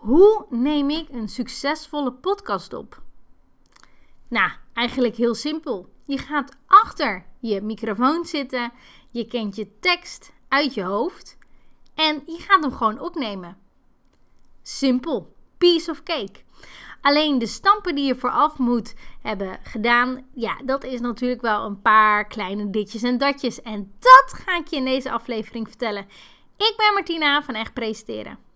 Hoe neem ik een succesvolle podcast op? Nou, eigenlijk heel simpel. Je gaat achter je microfoon zitten, je kent je tekst uit je hoofd en je gaat hem gewoon opnemen. Simpel, piece of cake. Alleen de stampen die je vooraf moet hebben gedaan, ja, dat is natuurlijk wel een paar kleine ditjes en datjes. En dat ga ik je in deze aflevering vertellen. Ik ben Martina van Echt Presenteren.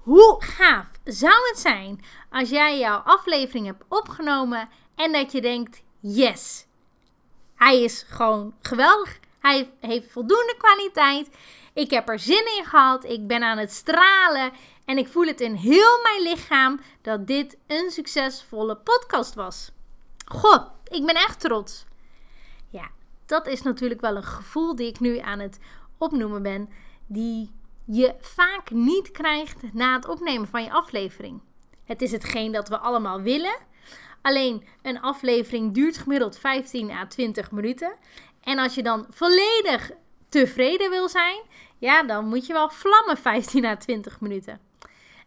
Hoe gaaf zou het zijn als jij jouw aflevering hebt opgenomen en dat je denkt: yes, hij is gewoon geweldig. Hij heeft voldoende kwaliteit. Ik heb er zin in gehad. Ik ben aan het stralen. En ik voel het in heel mijn lichaam dat dit een succesvolle podcast was. Goh, ik ben echt trots. Ja, dat is natuurlijk wel een gevoel die ik nu aan het opnoemen ben. Die je vaak niet krijgt na het opnemen van je aflevering. Het is hetgeen dat we allemaal willen. Alleen een aflevering duurt gemiddeld 15 à 20 minuten. En als je dan volledig tevreden wil zijn, ja, dan moet je wel vlammen 15 à 20 minuten.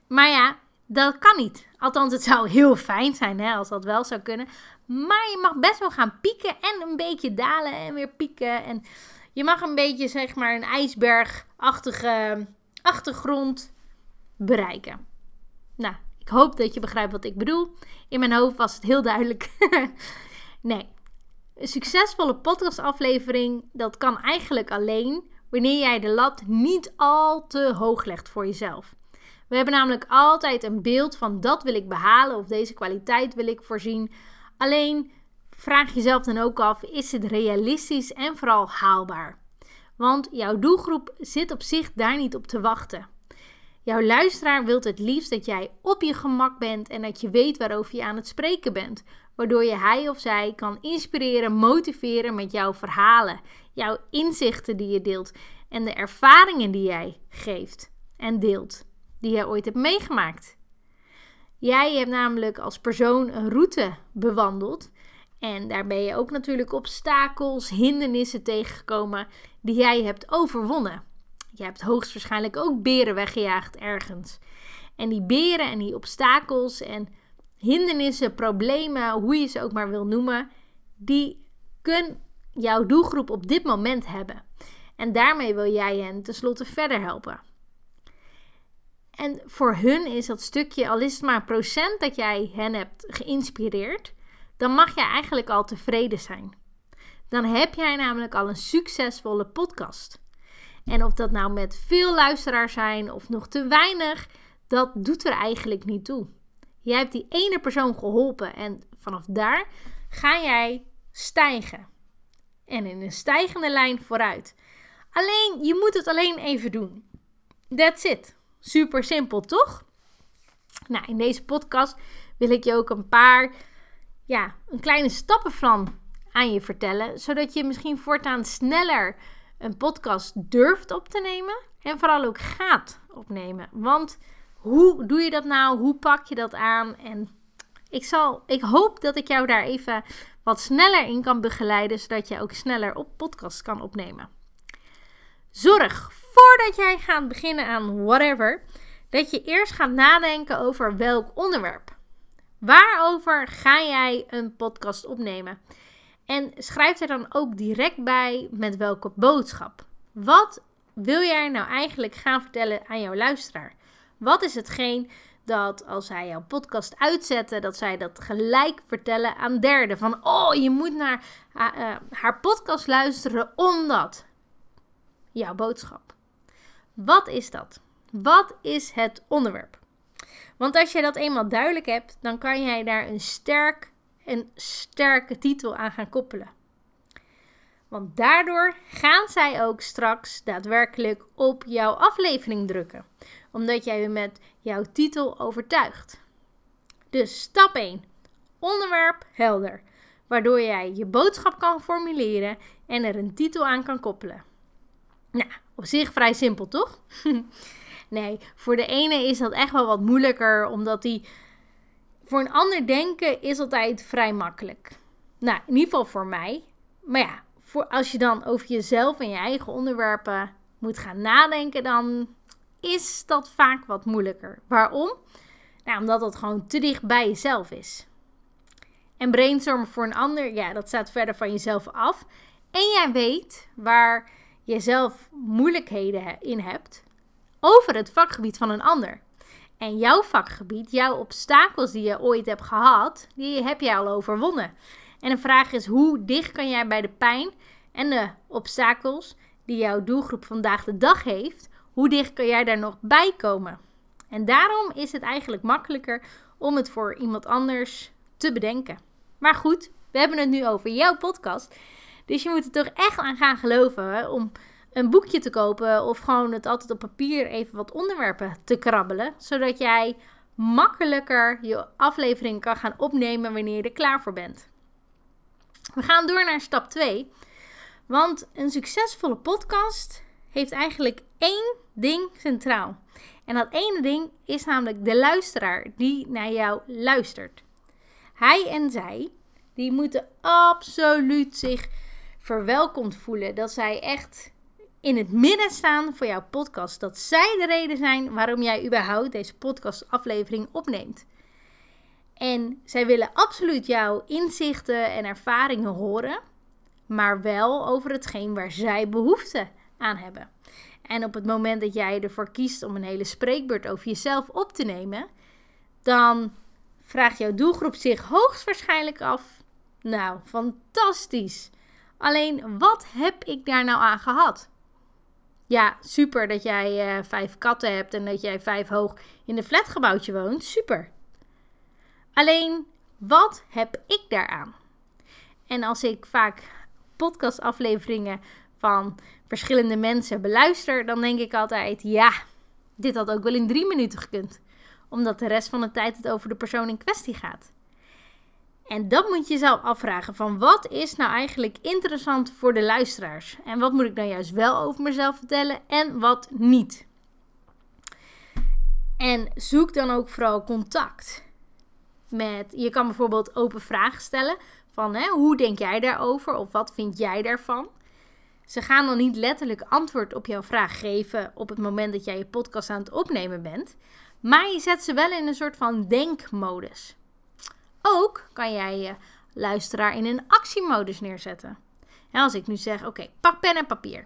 Maar ja, dat kan niet. Althans, het zou heel fijn zijn hè, als dat wel zou kunnen. Maar je mag best wel gaan pieken en een beetje dalen en weer pieken. En je mag een beetje, zeg maar, een ijsbergachtige achtergrond bereiken. Nou, ik hoop dat je begrijpt wat ik bedoel. In mijn hoofd was het heel duidelijk. nee, een succesvolle podcastaflevering, dat kan eigenlijk alleen wanneer jij de lat niet al te hoog legt voor jezelf. We hebben namelijk altijd een beeld van dat wil ik behalen of deze kwaliteit wil ik voorzien. Alleen vraag jezelf dan ook af: is het realistisch en vooral haalbaar? Want jouw doelgroep zit op zich daar niet op te wachten. Jouw luisteraar wil het liefst dat jij op je gemak bent en dat je weet waarover je aan het spreken bent, waardoor je hij of zij kan inspireren, motiveren met jouw verhalen, jouw inzichten die je deelt en de ervaringen die jij geeft en deelt, die jij ooit hebt meegemaakt. Jij hebt namelijk als persoon een route bewandeld en daar ben je ook natuurlijk obstakels, hindernissen tegengekomen die jij hebt overwonnen. Je hebt hoogstwaarschijnlijk ook beren weggejaagd ergens. En die beren en die obstakels en hindernissen, problemen, hoe je ze ook maar wil noemen, die kun jouw doelgroep op dit moment hebben. En daarmee wil jij hen tenslotte verder helpen. En voor hun is dat stukje, al is het maar een procent dat jij hen hebt geïnspireerd, dan mag jij eigenlijk al tevreden zijn. Dan heb jij namelijk al een succesvolle podcast. En of dat nou met veel luisteraars zijn of nog te weinig, dat doet er eigenlijk niet toe. Jij hebt die ene persoon geholpen en vanaf daar ga jij stijgen. En in een stijgende lijn vooruit. Alleen, je moet het alleen even doen. That's it. Super simpel, toch? Nou, in deze podcast wil ik je ook een paar, ja, een kleine stappenplan aan je vertellen. Zodat je misschien voortaan sneller een podcast durft op te nemen. En vooral ook gaat opnemen. Want hoe doe je dat nou? Hoe pak je dat aan? En ik, zal, ik hoop dat ik jou daar even wat sneller in kan begeleiden. Zodat je ook sneller op podcast kan opnemen. Zorg voordat jij gaat beginnen aan whatever. Dat je eerst gaat nadenken over welk onderwerp. Waarover ga jij een podcast opnemen? En schrijf er dan ook direct bij met welke boodschap. Wat wil jij nou eigenlijk gaan vertellen aan jouw luisteraar? Wat is hetgeen dat als zij jouw podcast uitzetten, dat zij dat gelijk vertellen aan derden? Van, oh, je moet naar uh, haar podcast luisteren omdat. Jouw boodschap. Wat is dat? Wat is het onderwerp? Want als je dat eenmaal duidelijk hebt, dan kan jij daar een sterk een sterke titel aan gaan koppelen. Want daardoor gaan zij ook straks daadwerkelijk op jouw aflevering drukken, omdat jij je met jouw titel overtuigt. Dus stap 1. Onderwerp helder, waardoor jij je boodschap kan formuleren en er een titel aan kan koppelen. Nou, op zich vrij simpel, toch? nee, voor de ene is dat echt wel wat moeilijker, omdat die voor een ander denken is altijd vrij makkelijk. Nou, in ieder geval voor mij. Maar ja, voor als je dan over jezelf en je eigen onderwerpen moet gaan nadenken, dan is dat vaak wat moeilijker. Waarom? Nou, omdat dat gewoon te dicht bij jezelf is. En brainstormen voor een ander, ja, dat staat verder van jezelf af. En jij weet waar je zelf moeilijkheden in hebt over het vakgebied van een ander. En jouw vakgebied, jouw obstakels die je ooit hebt gehad, die heb je al overwonnen. En de vraag is: hoe dicht kan jij bij de pijn en de obstakels die jouw doelgroep vandaag de dag heeft, hoe dicht kan jij daar nog bij komen? En daarom is het eigenlijk makkelijker om het voor iemand anders te bedenken. Maar goed, we hebben het nu over jouw podcast. Dus je moet er toch echt aan gaan geloven om een boekje te kopen of gewoon het altijd op papier even wat onderwerpen te krabbelen, zodat jij makkelijker je aflevering kan gaan opnemen wanneer je er klaar voor bent. We gaan door naar stap 2. Want een succesvolle podcast heeft eigenlijk één ding centraal. En dat ene ding is namelijk de luisteraar die naar jou luistert. Hij en zij, die moeten absoluut zich verwelkomd voelen. Dat zij echt in het midden staan voor jouw podcast. Dat zij de reden zijn waarom jij überhaupt deze podcastaflevering opneemt. En zij willen absoluut jouw inzichten en ervaringen horen, maar wel over hetgeen waar zij behoefte aan hebben. En op het moment dat jij ervoor kiest om een hele spreekbeurt over jezelf op te nemen, dan vraagt jouw doelgroep zich hoogstwaarschijnlijk af: Nou, fantastisch. Alleen wat heb ik daar nou aan gehad? Ja, super dat jij uh, vijf katten hebt en dat jij vijf hoog in een flatgebouwtje woont. Super. Alleen, wat heb ik daaraan? En als ik vaak podcastafleveringen van verschillende mensen beluister, dan denk ik altijd: ja, dit had ook wel in drie minuten gekund. Omdat de rest van de tijd het over de persoon in kwestie gaat. En dat moet je jezelf afvragen: van wat is nou eigenlijk interessant voor de luisteraars? En wat moet ik dan juist wel over mezelf vertellen en wat niet? En zoek dan ook vooral contact met. Je kan bijvoorbeeld open vragen stellen van hè, hoe denk jij daarover of wat vind jij daarvan? Ze gaan dan niet letterlijk antwoord op jouw vraag geven op het moment dat jij je podcast aan het opnemen bent, maar je zet ze wel in een soort van denkmodus. Ook kan jij je luisteraar in een actiemodus neerzetten. En als ik nu zeg: Oké, pak pen en papier.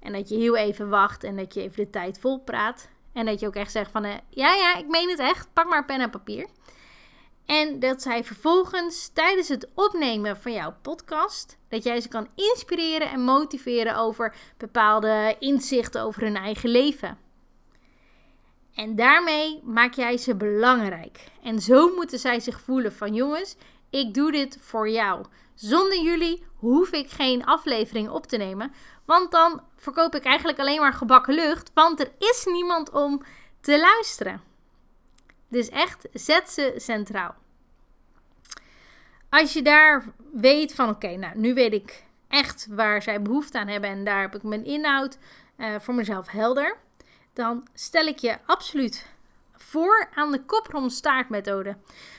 En dat je heel even wacht en dat je even de tijd vol praat. En dat je ook echt zegt van, uh, ja, ja, ik meen het echt. Pak maar pen en papier. En dat zij vervolgens tijdens het opnemen van jouw podcast, dat jij ze kan inspireren en motiveren over bepaalde inzichten over hun eigen leven. En daarmee maak jij ze belangrijk. En zo moeten zij zich voelen van jongens, ik doe dit voor jou. Zonder jullie hoef ik geen aflevering op te nemen, want dan verkoop ik eigenlijk alleen maar gebakken lucht, want er is niemand om te luisteren. Dus echt, zet ze centraal. Als je daar weet van, oké, nou, nu weet ik echt waar zij behoefte aan hebben en daar heb ik mijn inhoud uh, voor mezelf helder, dan stel ik je absoluut voor aan de kopromstaartmethode.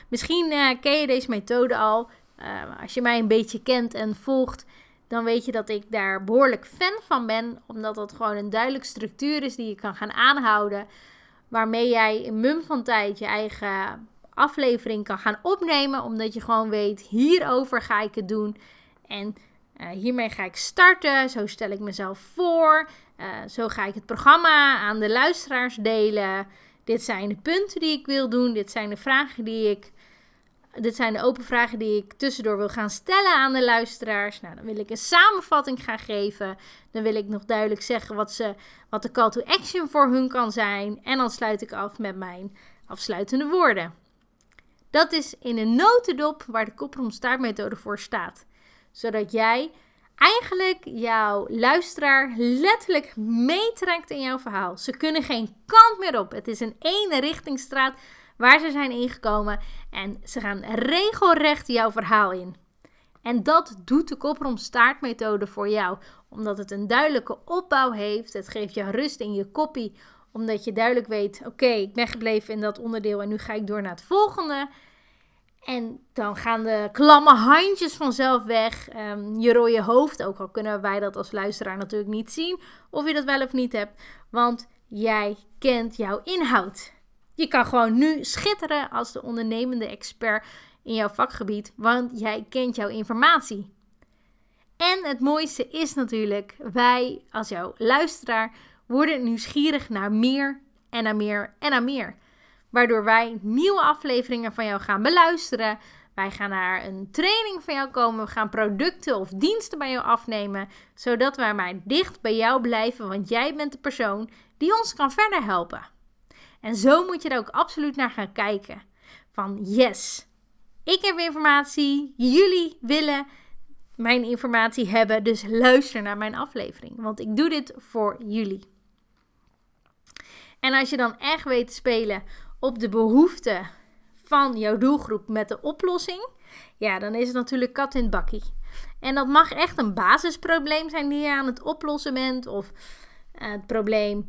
Misschien uh, ken je deze methode al. Uh, als je mij een beetje kent en volgt, dan weet je dat ik daar behoorlijk fan van ben. Omdat dat gewoon een duidelijke structuur is die je kan gaan aanhouden waarmee jij in mum van tijd je eigen aflevering kan gaan opnemen. Omdat je gewoon weet, hierover ga ik het doen. En uh, hiermee ga ik starten. Zo stel ik mezelf voor. Uh, zo ga ik het programma aan de luisteraars delen. Dit zijn de punten die ik wil doen. Dit zijn de vragen die ik. Dit zijn de open vragen die ik tussendoor wil gaan stellen aan de luisteraars. Nou, dan wil ik een samenvatting gaan geven. Dan wil ik nog duidelijk zeggen wat, ze, wat de call to action voor hun kan zijn. En dan sluit ik af met mijn afsluitende woorden. Dat is in een notendop waar de kopromstaartmethode voor staat. Zodat jij eigenlijk jouw luisteraar letterlijk meetrekt in jouw verhaal. Ze kunnen geen kant meer op. Het is een ene waar ze zijn ingekomen en ze gaan regelrecht jouw verhaal in. En dat doet de kopromstaartmethode voor jou, omdat het een duidelijke opbouw heeft. Het geeft je rust in je koppie, omdat je duidelijk weet: oké, ik ben gebleven in dat onderdeel en nu ga ik door naar het volgende. En dan gaan de klamme handjes vanzelf weg. Um, je rode hoofd, ook al kunnen wij dat als luisteraar natuurlijk niet zien of je dat wel of niet hebt. Want jij kent jouw inhoud. Je kan gewoon nu schitteren als de ondernemende expert in jouw vakgebied, want jij kent jouw informatie. En het mooiste is natuurlijk, wij als jouw luisteraar worden nieuwsgierig naar meer en naar meer en naar meer. Waardoor wij nieuwe afleveringen van jou gaan beluisteren. Wij gaan naar een training van jou komen. We gaan producten of diensten bij jou afnemen. Zodat wij maar dicht bij jou blijven. Want jij bent de persoon die ons kan verder helpen. En zo moet je er ook absoluut naar gaan kijken. Van yes, ik heb informatie. Jullie willen mijn informatie hebben. Dus luister naar mijn aflevering. Want ik doe dit voor jullie. En als je dan echt weet te spelen op de behoeften van jouw doelgroep met de oplossing, ja, dan is het natuurlijk kat in het bakkie. En dat mag echt een basisprobleem zijn die je aan het oplossen bent, of uh, het probleem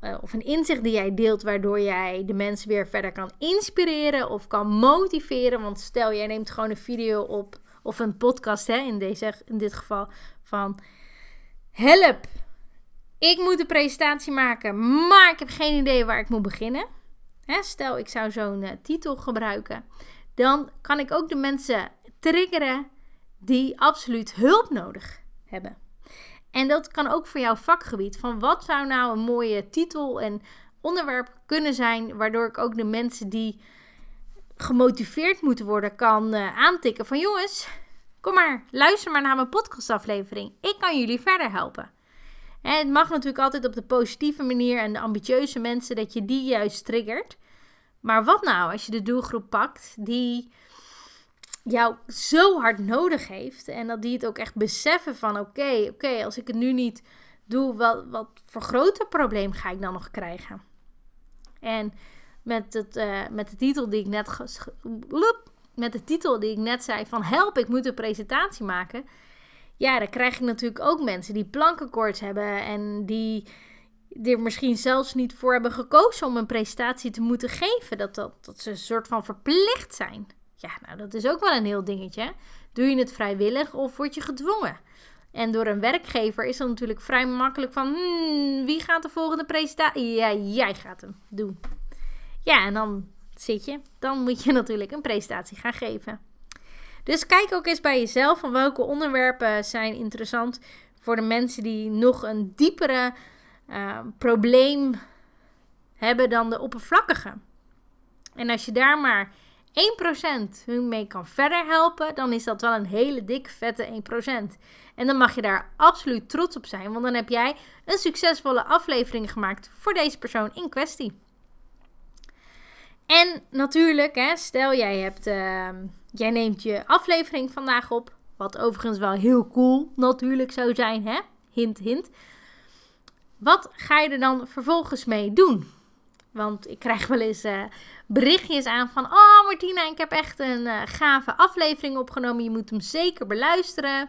uh, of een inzicht die jij deelt, waardoor jij de mensen weer verder kan inspireren of kan motiveren. Want stel, jij neemt gewoon een video op of een podcast, hè, in, deze, in dit geval, van help, ik moet een presentatie maken, maar ik heb geen idee waar ik moet beginnen. Hè, stel, ik zou zo'n uh, titel gebruiken. Dan kan ik ook de mensen triggeren die absoluut hulp nodig hebben. En dat kan ook voor jouw vakgebied. Van wat zou nou een mooie titel en onderwerp kunnen zijn, waardoor ik ook de mensen die gemotiveerd moeten worden kan uh, aantikken van jongens, kom maar, luister maar naar mijn podcastaflevering. Ik kan jullie verder helpen. Het mag natuurlijk altijd op de positieve manier en de ambitieuze mensen dat je die juist triggert. Maar wat nou als je de doelgroep pakt die jou zo hard nodig heeft en dat die het ook echt beseffen van oké, oké, als ik het nu niet doe, wat, wat voor groter probleem ga ik dan nog krijgen? En met, het, uh, met de titel die ik net met de titel die ik net zei van help, ik moet een presentatie maken ja, dan krijg ik natuurlijk ook mensen die plankenkoorts hebben en die er misschien zelfs niet voor hebben gekozen om een presentatie te moeten geven. Dat, dat, dat ze een soort van verplicht zijn. Ja, nou, dat is ook wel een heel dingetje. Doe je het vrijwillig of word je gedwongen? En door een werkgever is dat natuurlijk vrij makkelijk van... Hmm, wie gaat de volgende presentatie? Ja, jij gaat hem doen. Ja, en dan zit je. Dan moet je natuurlijk een presentatie gaan geven. Dus kijk ook eens bij jezelf van welke onderwerpen zijn interessant voor de mensen die nog een diepere uh, probleem hebben dan de oppervlakkige. En als je daar maar 1% hun mee kan verder helpen, dan is dat wel een hele dikke vette 1%. En dan mag je daar absoluut trots op zijn, want dan heb jij een succesvolle aflevering gemaakt voor deze persoon in kwestie. En natuurlijk, hè, stel jij hebt, uh, jij neemt je aflevering vandaag op, wat overigens wel heel cool natuurlijk zou zijn, hè? Hint, hint. Wat ga je er dan vervolgens mee doen? Want ik krijg wel eens uh, berichtjes aan van: Oh, Martina, ik heb echt een uh, gave aflevering opgenomen. Je moet hem zeker beluisteren.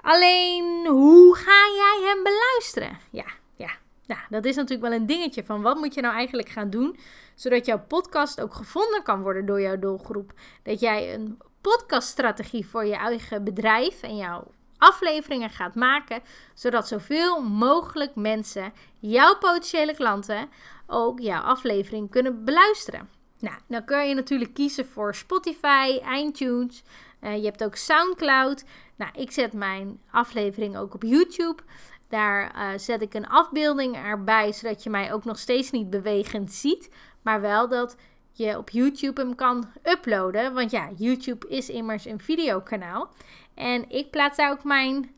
Alleen, hoe ga jij hem beluisteren? Ja, ja, ja, dat is natuurlijk wel een dingetje van wat moet je nou eigenlijk gaan doen zodat jouw podcast ook gevonden kan worden door jouw doelgroep. Dat jij een podcaststrategie voor je eigen bedrijf en jouw afleveringen gaat maken, zodat zoveel mogelijk mensen, jouw potentiële klanten, ook jouw aflevering kunnen beluisteren. Nou, dan kun je natuurlijk kiezen voor Spotify, iTunes. Uh, je hebt ook SoundCloud. Nou, ik zet mijn aflevering ook op YouTube. Daar uh, zet ik een afbeelding erbij, zodat je mij ook nog steeds niet bewegend ziet. Maar wel dat je op YouTube hem kan uploaden. Want ja, YouTube is immers een videokanaal. En ik plaats daar ook mijn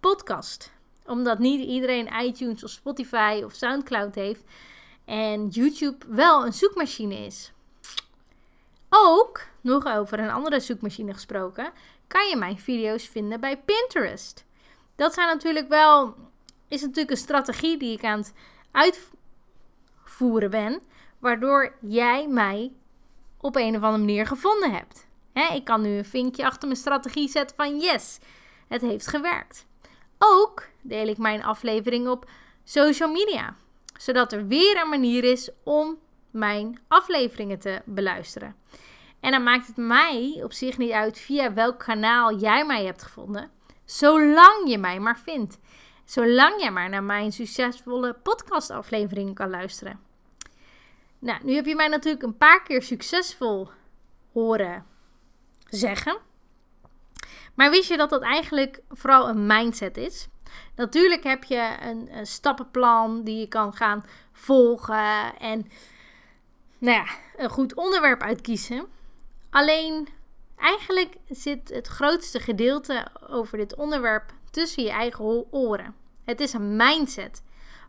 podcast. Omdat niet iedereen iTunes of Spotify of Soundcloud heeft. En YouTube wel een zoekmachine is. Ook, nog over een andere zoekmachine gesproken, kan je mijn video's vinden bij Pinterest. Dat zijn natuurlijk wel, is natuurlijk een strategie die ik aan het uitvoeren ben waardoor jij mij op een of andere manier gevonden hebt. ik kan nu een vinkje achter mijn strategie zetten van yes, het heeft gewerkt. Ook deel ik mijn aflevering op social media, zodat er weer een manier is om mijn afleveringen te beluisteren. En dan maakt het mij op zich niet uit via welk kanaal jij mij hebt gevonden, zolang je mij maar vindt. Zolang jij maar naar mijn succesvolle podcastafleveringen kan luisteren. Nou, nu heb je mij natuurlijk een paar keer succesvol horen zeggen. Maar wist je dat dat eigenlijk vooral een mindset is? Natuurlijk heb je een, een stappenplan die je kan gaan volgen en nou ja, een goed onderwerp uitkiezen. Alleen eigenlijk zit het grootste gedeelte over dit onderwerp tussen je eigen oren. Het is een mindset.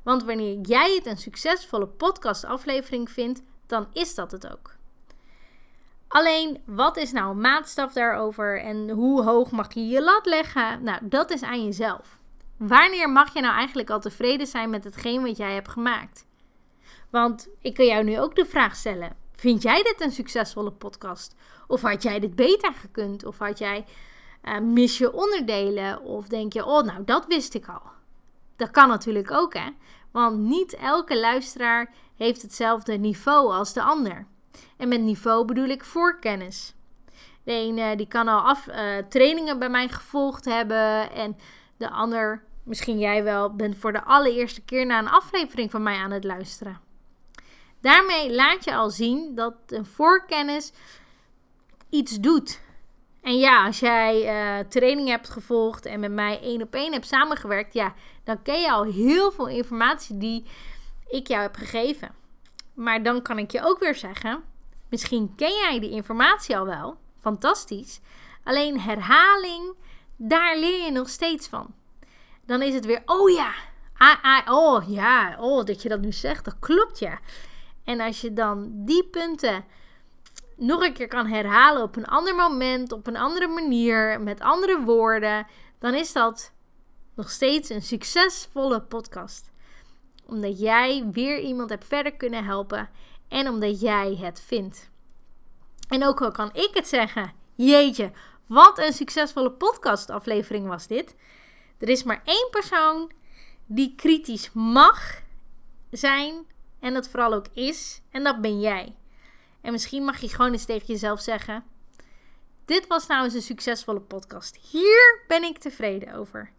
Want wanneer jij het een succesvolle podcastaflevering vindt, dan is dat het ook. Alleen, wat is nou een maatstaf daarover en hoe hoog mag je je lat leggen? Nou, dat is aan jezelf. Wanneer mag je nou eigenlijk al tevreden zijn met hetgeen wat jij hebt gemaakt? Want ik kan jou nu ook de vraag stellen: vind jij dit een succesvolle podcast? Of had jij dit beter gekund? Of had jij uh, mis je onderdelen? Of denk je: oh, nou, dat wist ik al. Dat kan natuurlijk ook, hè? Want niet elke luisteraar heeft hetzelfde niveau als de ander. En met niveau bedoel ik voorkennis. De ene die kan al af, uh, trainingen bij mij gevolgd hebben. En de ander, misschien jij wel, bent voor de allereerste keer naar een aflevering van mij aan het luisteren. Daarmee laat je al zien dat een voorkennis iets doet. En ja, als jij uh, training hebt gevolgd en met mij één op één hebt samengewerkt, ja, dan ken je al heel veel informatie die ik jou heb gegeven. Maar dan kan ik je ook weer zeggen, misschien ken jij die informatie al wel, fantastisch. Alleen herhaling, daar leer je nog steeds van. Dan is het weer, oh ja, ah, ah, oh ja, oh dat je dat nu zegt, dat klopt ja. En als je dan die punten nog een keer kan herhalen op een ander moment, op een andere manier, met andere woorden, dan is dat nog steeds een succesvolle podcast. Omdat jij weer iemand hebt verder kunnen helpen en omdat jij het vindt. En ook al kan ik het zeggen, jeetje, wat een succesvolle podcastaflevering was dit. Er is maar één persoon die kritisch mag zijn en dat vooral ook is, en dat ben jij. En misschien mag je gewoon eens tegen jezelf zeggen: Dit was nou eens een succesvolle podcast. Hier ben ik tevreden over.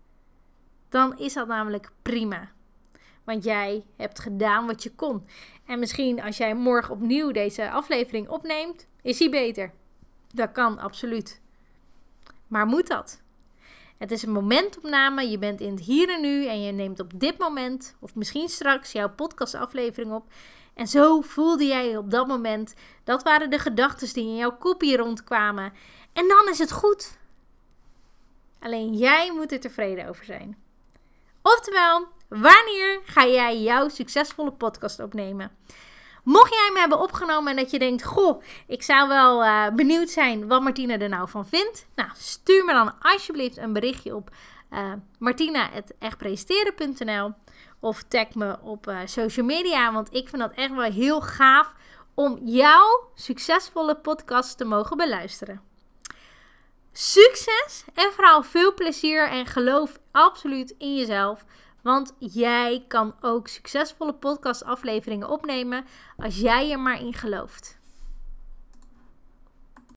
Dan is dat namelijk prima. Want jij hebt gedaan wat je kon. En misschien als jij morgen opnieuw deze aflevering opneemt, is hij beter. Dat kan absoluut. Maar moet dat? Het is een momentopname. Je bent in het hier en nu en je neemt op dit moment of misschien straks jouw podcastaflevering op. En zo voelde jij je op dat moment. Dat waren de gedachten die in jouw kopie rondkwamen. En dan is het goed. Alleen jij moet er tevreden over zijn. Oftewel, wanneer ga jij jouw succesvolle podcast opnemen? Mocht jij me hebben opgenomen en dat je denkt: Goh, ik zou wel uh, benieuwd zijn wat Martina er nou van vindt. Nou, stuur me dan alsjeblieft een berichtje op uh, martina.echtpresteren.nl of tag me op uh, social media. Want ik vind dat echt wel heel gaaf om jouw succesvolle podcast te mogen beluisteren. Succes en vooral veel plezier en geloof absoluut in jezelf. Want jij kan ook succesvolle podcastafleveringen opnemen als jij er maar in gelooft.